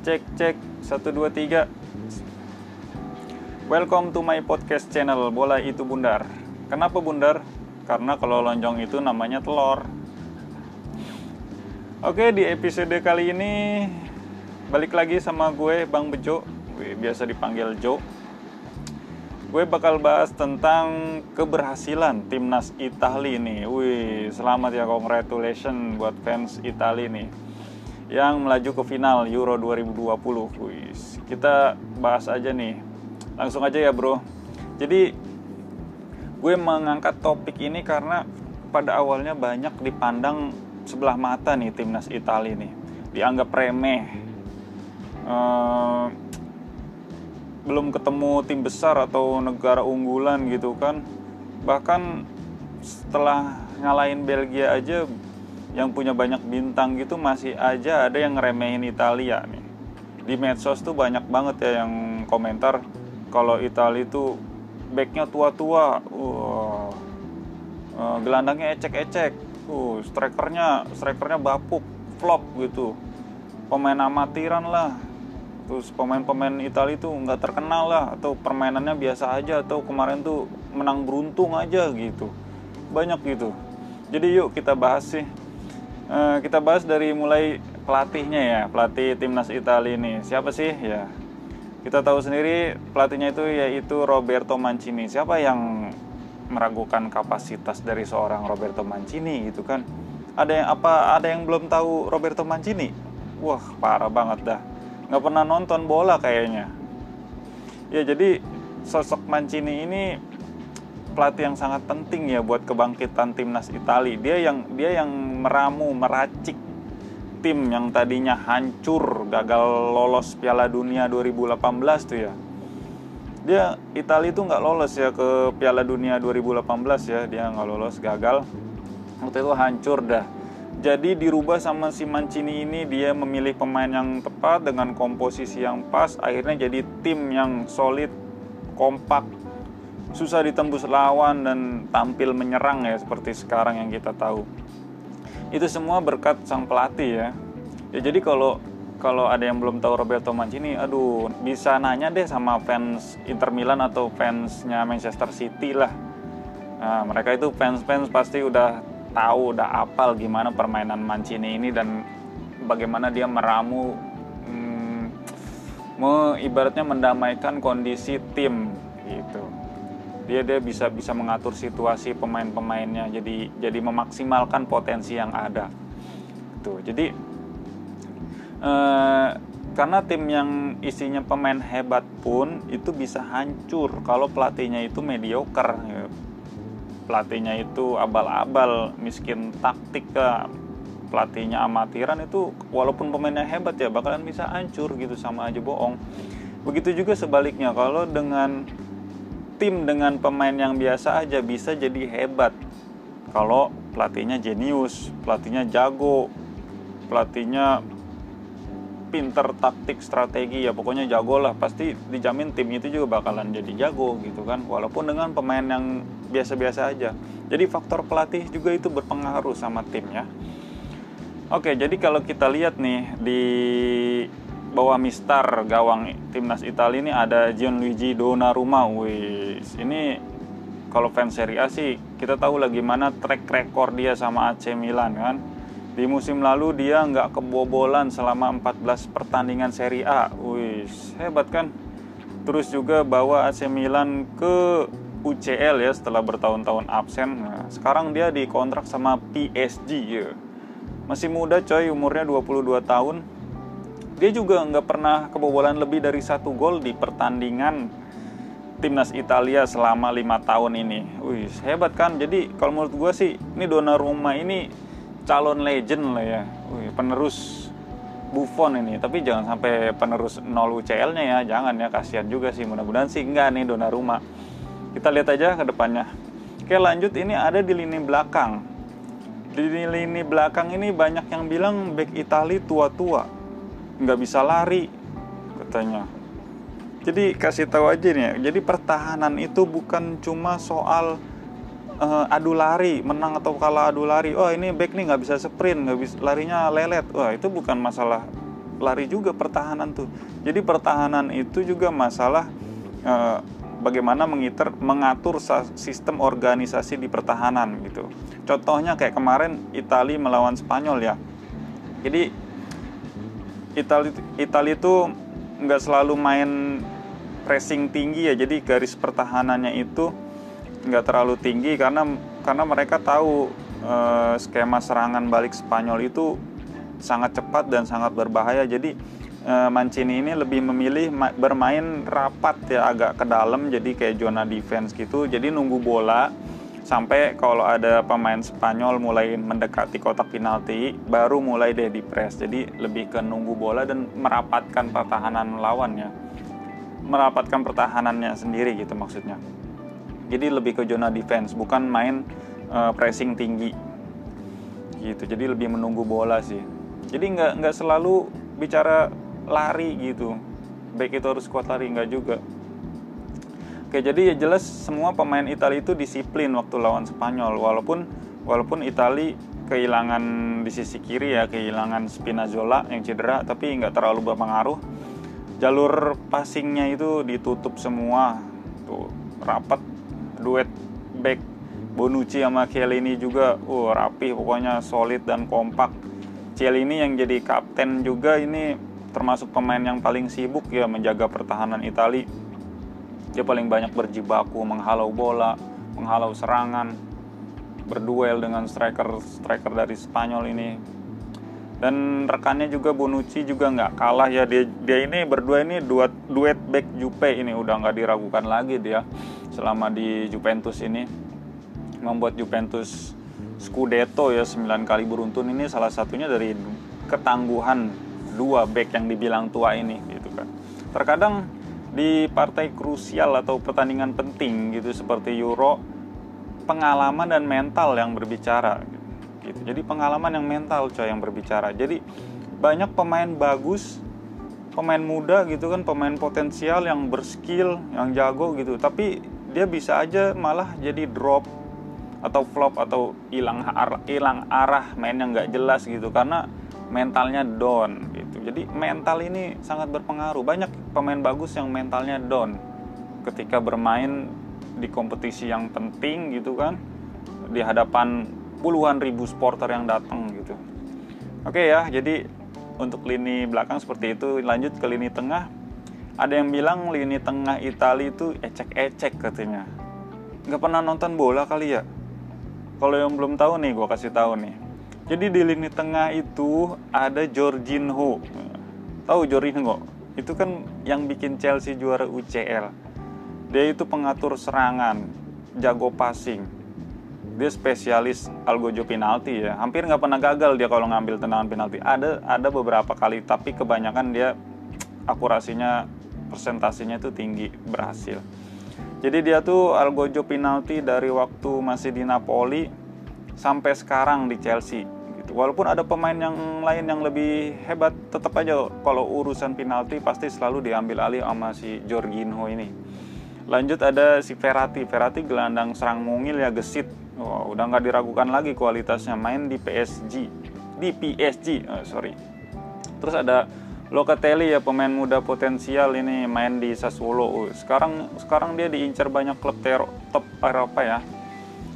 Cek cek 1 2 3. Welcome to my podcast channel Bola itu Bundar. Kenapa Bundar? Karena kalau lonjong itu namanya telur. Oke, di episode kali ini balik lagi sama gue Bang Bejo. Gue biasa dipanggil Jo. Gue bakal bahas tentang keberhasilan timnas Italia nih. Wih, selamat ya congratulations buat fans Italia nih yang melaju ke final Euro 2020. Wih, kita bahas aja nih. Langsung aja ya, Bro. Jadi gue mengangkat topik ini karena pada awalnya banyak dipandang sebelah mata nih timnas Italia nih. Dianggap remeh. Uh, belum ketemu tim besar atau negara unggulan gitu kan. Bahkan setelah ngalahin Belgia aja yang punya banyak bintang gitu masih aja ada yang ngeremehin Italia nih. Di medsos tuh banyak banget ya yang komentar kalau Italia itu backnya tua-tua. Uh, gelandangnya ecek-ecek. Uh, strikernya strikernya bapuk flop gitu. Pemain amatiran lah. Terus pemain-pemain Italia itu nggak terkenal lah atau permainannya biasa aja atau kemarin tuh menang beruntung aja gitu. Banyak gitu. Jadi yuk kita bahas sih Eh, kita bahas dari mulai pelatihnya ya, pelatih timnas Italia ini. Siapa sih? Ya, kita tahu sendiri pelatihnya itu yaitu Roberto Mancini. Siapa yang meragukan kapasitas dari seorang Roberto Mancini gitu kan? Ada yang apa? Ada yang belum tahu Roberto Mancini? Wah, parah banget dah. Nggak pernah nonton bola kayaknya. Ya jadi sosok Mancini ini pelatih yang sangat penting ya buat kebangkitan timnas Italia. Dia yang dia yang meramu, meracik tim yang tadinya hancur, gagal lolos Piala Dunia 2018 tuh ya. Dia Italia itu nggak lolos ya ke Piala Dunia 2018 ya, dia nggak lolos, gagal. Waktu itu hancur dah. Jadi dirubah sama si Mancini ini dia memilih pemain yang tepat dengan komposisi yang pas, akhirnya jadi tim yang solid, kompak, susah ditembus lawan dan tampil menyerang ya seperti sekarang yang kita tahu. Itu semua berkat sang pelatih ya. Ya jadi kalau kalau ada yang belum tahu Roberto Mancini, aduh bisa nanya deh sama fans Inter Milan atau fansnya Manchester City lah. Nah, mereka itu fans-fans pasti udah tahu, udah apal gimana permainan Mancini ini dan bagaimana dia meramu, hmm, ibaratnya mendamaikan kondisi tim gitu dia dia bisa bisa mengatur situasi pemain-pemainnya jadi jadi memaksimalkan potensi yang ada tuh jadi eh, karena tim yang isinya pemain hebat pun itu bisa hancur kalau pelatihnya itu mediocre ya. pelatihnya itu abal-abal miskin taktik pelatihnya amatiran itu walaupun pemainnya hebat ya bakalan bisa hancur gitu sama aja bohong begitu juga sebaliknya kalau dengan tim dengan pemain yang biasa aja bisa jadi hebat. Kalau pelatihnya jenius, pelatihnya jago, pelatihnya pinter taktik strategi ya pokoknya jago lah. Pasti dijamin tim itu juga bakalan jadi jago gitu kan. Walaupun dengan pemain yang biasa-biasa aja. Jadi faktor pelatih juga itu berpengaruh sama timnya. Oke jadi kalau kita lihat nih di bawah Mister gawang timnas Italia ini ada Gianluigi Donnarumma. Wis, ini kalau fans Serie A sih kita tahu lah gimana track record dia sama AC Milan kan. Di musim lalu dia nggak kebobolan selama 14 pertandingan Serie A. Wis, hebat kan? Terus juga bawa AC Milan ke UCL ya setelah bertahun-tahun absen. Nah, sekarang dia dikontrak sama PSG ya. Masih muda coy, umurnya 22 tahun dia juga nggak pernah kebobolan lebih dari satu gol di pertandingan timnas Italia selama lima tahun ini. Wih, hebat kan? Jadi kalau menurut gue sih, ini Donnarumma ini calon legend lah ya. Wih, penerus Buffon ini. Tapi jangan sampai penerus nol UCL-nya ya. Jangan ya, kasihan juga sih. Mudah-mudahan sih enggak nih Donnarumma. Kita lihat aja ke depannya. Oke, lanjut ini ada di lini belakang. Di lini belakang ini banyak yang bilang back Italia tua-tua nggak bisa lari katanya. Jadi kasih tahu aja nih jadi pertahanan itu bukan cuma soal uh, adu lari menang atau kalah adu lari. Oh ini back nih nggak bisa sprint nggak bisa larinya lelet. Wah itu bukan masalah lari juga pertahanan tuh. Jadi pertahanan itu juga masalah eh, bagaimana mengiter, mengatur sistem organisasi di pertahanan gitu. Contohnya kayak kemarin Italia melawan Spanyol ya. Jadi Italia Italia itu nggak selalu main pressing tinggi ya jadi garis pertahanannya itu nggak terlalu tinggi karena karena mereka tahu uh, skema serangan balik Spanyol itu sangat cepat dan sangat berbahaya. Jadi uh, Mancini ini lebih memilih ma bermain rapat ya agak ke dalam jadi kayak zona defense gitu. Jadi nunggu bola sampai kalau ada pemain Spanyol mulai mendekati kotak penalti baru mulai deh di press. Jadi lebih ke nunggu bola dan merapatkan pertahanan lawannya. Merapatkan pertahanannya sendiri gitu maksudnya. Jadi lebih ke zona defense bukan main uh, pressing tinggi. Gitu jadi lebih menunggu bola sih. Jadi nggak nggak selalu bicara lari gitu. Baik itu harus kuat lari nggak juga oke jadi ya jelas semua pemain Italia itu disiplin waktu lawan Spanyol. Walaupun walaupun Italia kehilangan di sisi kiri ya kehilangan Spinazzola yang cedera tapi nggak terlalu berpengaruh. Jalur passingnya itu ditutup semua. Tuh rapat duet back. Bonucci sama Chiellini juga uh rapi pokoknya solid dan kompak. Chiellini yang jadi kapten juga ini termasuk pemain yang paling sibuk ya menjaga pertahanan Italia dia paling banyak berjibaku menghalau bola menghalau serangan berduel dengan striker striker dari Spanyol ini. Dan rekannya juga Bonucci juga nggak kalah ya. Dia dia ini berdua ini duet duet back Jupe ini udah nggak diragukan lagi dia selama di Juventus ini. Membuat Juventus Scudetto ya 9 kali beruntun ini salah satunya dari ketangguhan dua back yang dibilang tua ini gitu kan. Terkadang di partai krusial atau pertandingan penting gitu seperti Euro pengalaman dan mental yang berbicara gitu. Jadi pengalaman yang mental coy yang berbicara. Jadi banyak pemain bagus pemain muda gitu kan pemain potensial yang berskill yang jago gitu tapi dia bisa aja malah jadi drop atau flop atau hilang arah hilang arah main yang nggak jelas gitu karena mentalnya down jadi mental ini sangat berpengaruh. Banyak pemain bagus yang mentalnya down. Ketika bermain di kompetisi yang penting gitu kan di hadapan puluhan ribu supporter yang datang gitu. Oke ya jadi untuk lini belakang seperti itu lanjut ke lini tengah. Ada yang bilang lini tengah Italia itu ecek-ecek katanya. Nggak pernah nonton bola kali ya? Kalau yang belum tahu nih gue kasih tahu nih jadi di lini tengah itu ada Jorginho tahu Jorginho itu kan yang bikin Chelsea juara UCL dia itu pengatur serangan jago passing. Dia spesialis algojo penalti ya. Hampir nggak pernah gagal dia kalau ngambil tendangan penalti. Ada ada beberapa kali tapi kebanyakan dia akurasinya persentasenya itu tinggi berhasil. Jadi dia tuh algojo penalti dari waktu masih di Napoli sampai sekarang di Chelsea. Walaupun ada pemain yang lain yang lebih hebat, tetap aja kalau urusan penalti pasti selalu diambil alih sama si Jorginho ini. Lanjut ada si Ferrati. Ferrati gelandang serang mungil ya gesit. Oh, udah nggak diragukan lagi kualitasnya main di PSG, di PSG, oh, sorry. Terus ada Locatelli ya pemain muda potensial ini main di Sassuolo. Sekarang sekarang dia diincar banyak klub top Eropa ya.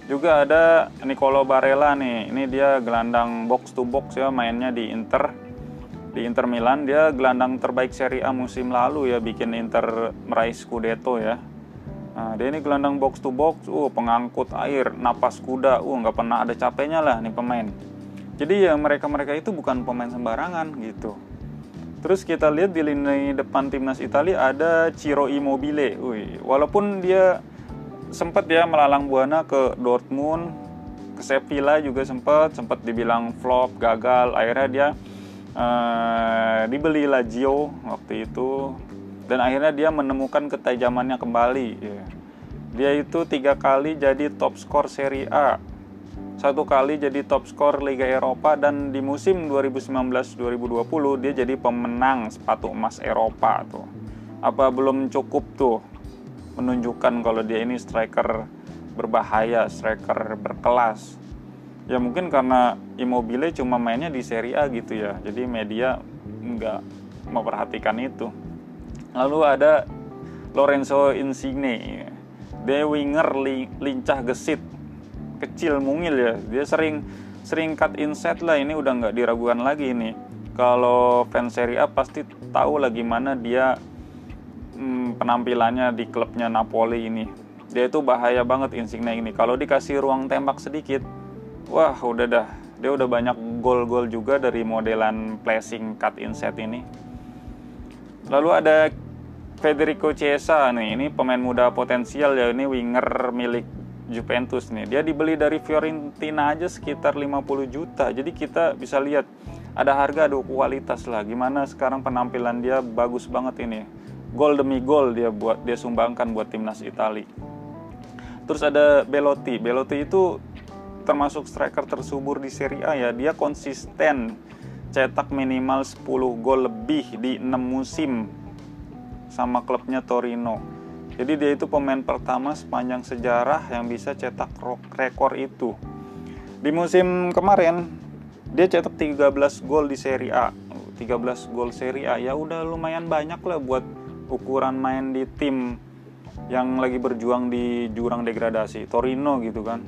Juga ada Nicolo Barella nih. Ini dia gelandang box to box ya mainnya di Inter. Di Inter Milan dia gelandang terbaik Serie A musim lalu ya bikin Inter meraih Scudetto ya. Nah, dia ini gelandang box to box, uh pengangkut air, napas kuda, uh nggak pernah ada capeknya lah nih pemain. Jadi ya mereka-mereka itu bukan pemain sembarangan gitu. Terus kita lihat di lini depan timnas Italia ada Ciro Immobile. Wih, walaupun dia sempat ya melalang buana ke Dortmund, ke Sevilla juga sempat, sempat dibilang flop, gagal. Akhirnya dia uh, dibeli Lazio waktu itu dan akhirnya dia menemukan ketajamannya kembali. Dia itu tiga kali jadi top skor Serie A satu kali jadi top skor Liga Eropa dan di musim 2019-2020 dia jadi pemenang sepatu emas Eropa tuh. Apa belum cukup tuh menunjukkan kalau dia ini striker berbahaya, striker berkelas. Ya mungkin karena Immobile cuma mainnya di Serie A gitu ya. Jadi media nggak memperhatikan itu. Lalu ada Lorenzo Insigne. Dia winger li, lincah gesit. Kecil mungil ya. Dia sering sering cut inside lah. Ini udah nggak diragukan lagi ini. Kalau fans Serie A pasti tahu lah gimana dia hmm, penampilannya di klubnya Napoli ini. Dia itu bahaya banget Insigne ini. Kalau dikasih ruang tembak sedikit wah udah dah. Dia udah banyak gol-gol juga dari modelan placing cut inside ini. Lalu ada Federico Chiesa nih. Ini pemain muda potensial ya. Ini winger milik Juventus nih. Dia dibeli dari Fiorentina aja sekitar 50 juta. Jadi kita bisa lihat ada harga ada kualitas lah. Gimana sekarang penampilan dia bagus banget ini gol demi gol dia buat dia sumbangkan buat timnas Italia terus ada Belotti Belotti itu termasuk striker tersubur di Serie A ya dia konsisten cetak minimal 10 gol lebih di 6 musim sama klubnya Torino. Jadi dia itu pemain pertama sepanjang sejarah yang bisa cetak rekor itu. Di musim kemarin dia cetak 13 gol di Serie A. 13 gol Serie A ya udah lumayan banyak lah buat ukuran main di tim yang lagi berjuang di jurang degradasi Torino gitu kan.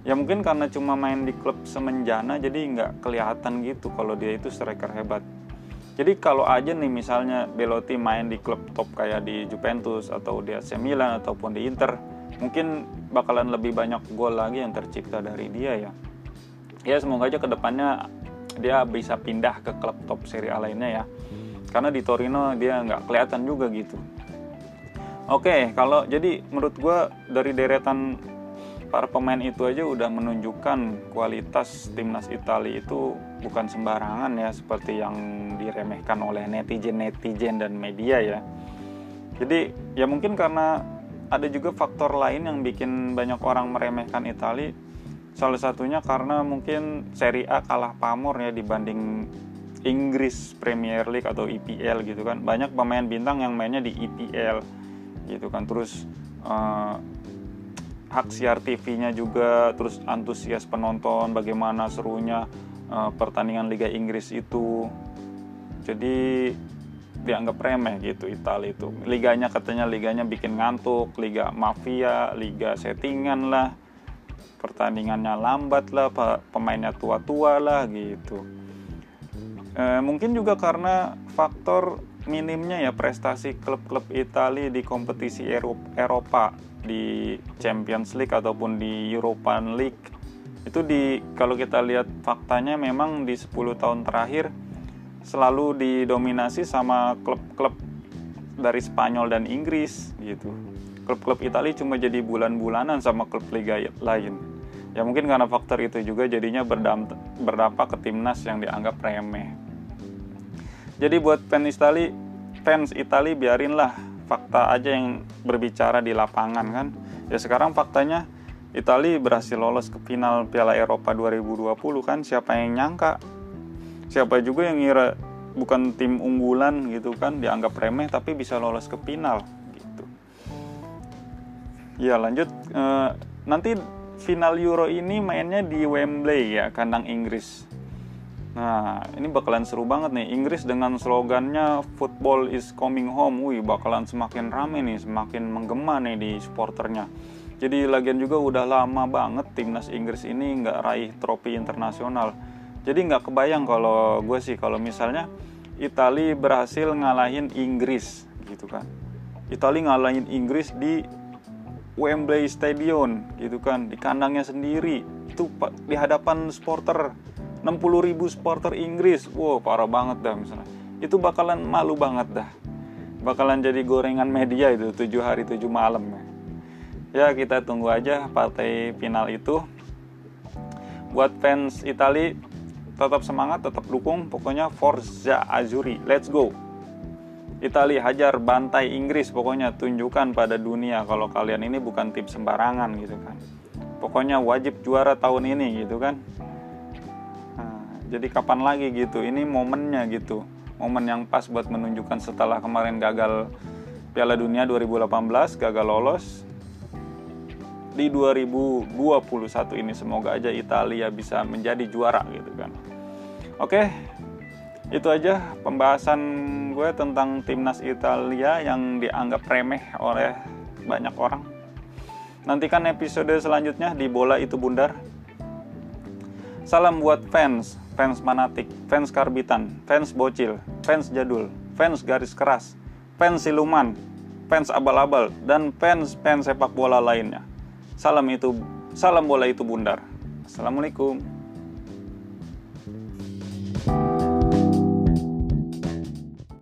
Ya mungkin karena cuma main di klub semenjana jadi nggak kelihatan gitu kalau dia itu striker hebat. Jadi kalau aja nih misalnya Belotti main di klub top kayak di Juventus atau di AC Milan ataupun di Inter mungkin bakalan lebih banyak gol lagi yang tercipta dari dia ya. Ya semoga aja ke depannya dia bisa pindah ke klub top Serie A lainnya ya karena di Torino dia nggak kelihatan juga gitu Oke, kalau jadi menurut gue dari deretan para pemain itu aja udah menunjukkan kualitas timnas Italia itu bukan sembarangan ya seperti yang diremehkan oleh netizen-netizen dan media ya. Jadi ya mungkin karena ada juga faktor lain yang bikin banyak orang meremehkan Italia. Salah satunya karena mungkin Serie A kalah pamor ya dibanding Inggris Premier League atau EPL gitu kan. Banyak pemain bintang yang mainnya di EPL gitu kan. Terus uh, hak siar TV-nya juga terus antusias penonton bagaimana serunya uh, pertandingan Liga Inggris itu jadi dianggap remeh gitu Italia itu liganya katanya liganya bikin ngantuk liga mafia liga settingan lah pertandingannya lambat lah pemainnya tua-tua lah gitu e, mungkin juga karena faktor minimnya ya prestasi klub-klub Italia di kompetisi Eropa di Champions League ataupun di European League itu di kalau kita lihat faktanya memang di 10 tahun terakhir selalu didominasi sama klub-klub dari Spanyol dan Inggris gitu. Klub-klub Italia cuma jadi bulan-bulanan sama klub liga lain. Ya mungkin karena faktor itu juga jadinya berdampak ke timnas yang dianggap remeh. Jadi buat fans Italia, fans Italia biarinlah fakta aja yang berbicara di lapangan kan? Ya sekarang faktanya Italia berhasil lolos ke final Piala Eropa 2020 kan? Siapa yang nyangka? Siapa juga yang ngira bukan tim unggulan gitu kan? Dianggap remeh tapi bisa lolos ke final gitu. Ya lanjut e, nanti final Euro ini mainnya di Wembley ya kandang Inggris Nah, ini bakalan seru banget nih. Inggris dengan slogannya Football is coming home. Wih, bakalan semakin rame nih, semakin menggema nih di supporternya. Jadi lagian juga udah lama banget timnas Inggris ini nggak raih trofi internasional. Jadi nggak kebayang kalau gue sih kalau misalnya Italia berhasil ngalahin Inggris gitu kan. Italia ngalahin Inggris di Wembley Stadium gitu kan, di kandangnya sendiri. Itu di hadapan supporter 60 ribu supporter Inggris. Wow parah banget dah misalnya. Itu bakalan malu banget dah. Bakalan jadi gorengan media itu tujuh hari tujuh malam. Ya kita tunggu aja partai final itu. Buat fans Itali tetap semangat tetap dukung. Pokoknya Forza Azuri let's go. Itali hajar bantai Inggris. Pokoknya tunjukkan pada dunia kalau kalian ini bukan tim sembarangan gitu kan. Pokoknya wajib juara tahun ini gitu kan jadi kapan lagi gitu? Ini momennya gitu. Momen yang pas buat menunjukkan setelah kemarin gagal Piala Dunia 2018 gagal lolos. Di 2021 ini semoga aja Italia bisa menjadi juara gitu kan. Oke itu aja pembahasan gue tentang timnas Italia yang dianggap remeh oleh banyak orang. Nantikan episode selanjutnya di Bola Itu Bundar. Salam buat fans, fans manatik, fans karbitan, fans bocil, fans jadul, fans garis keras, fans siluman, fans abal-abal, dan fans-fans sepak bola lainnya. Salam itu, salam bola itu bundar. Assalamualaikum.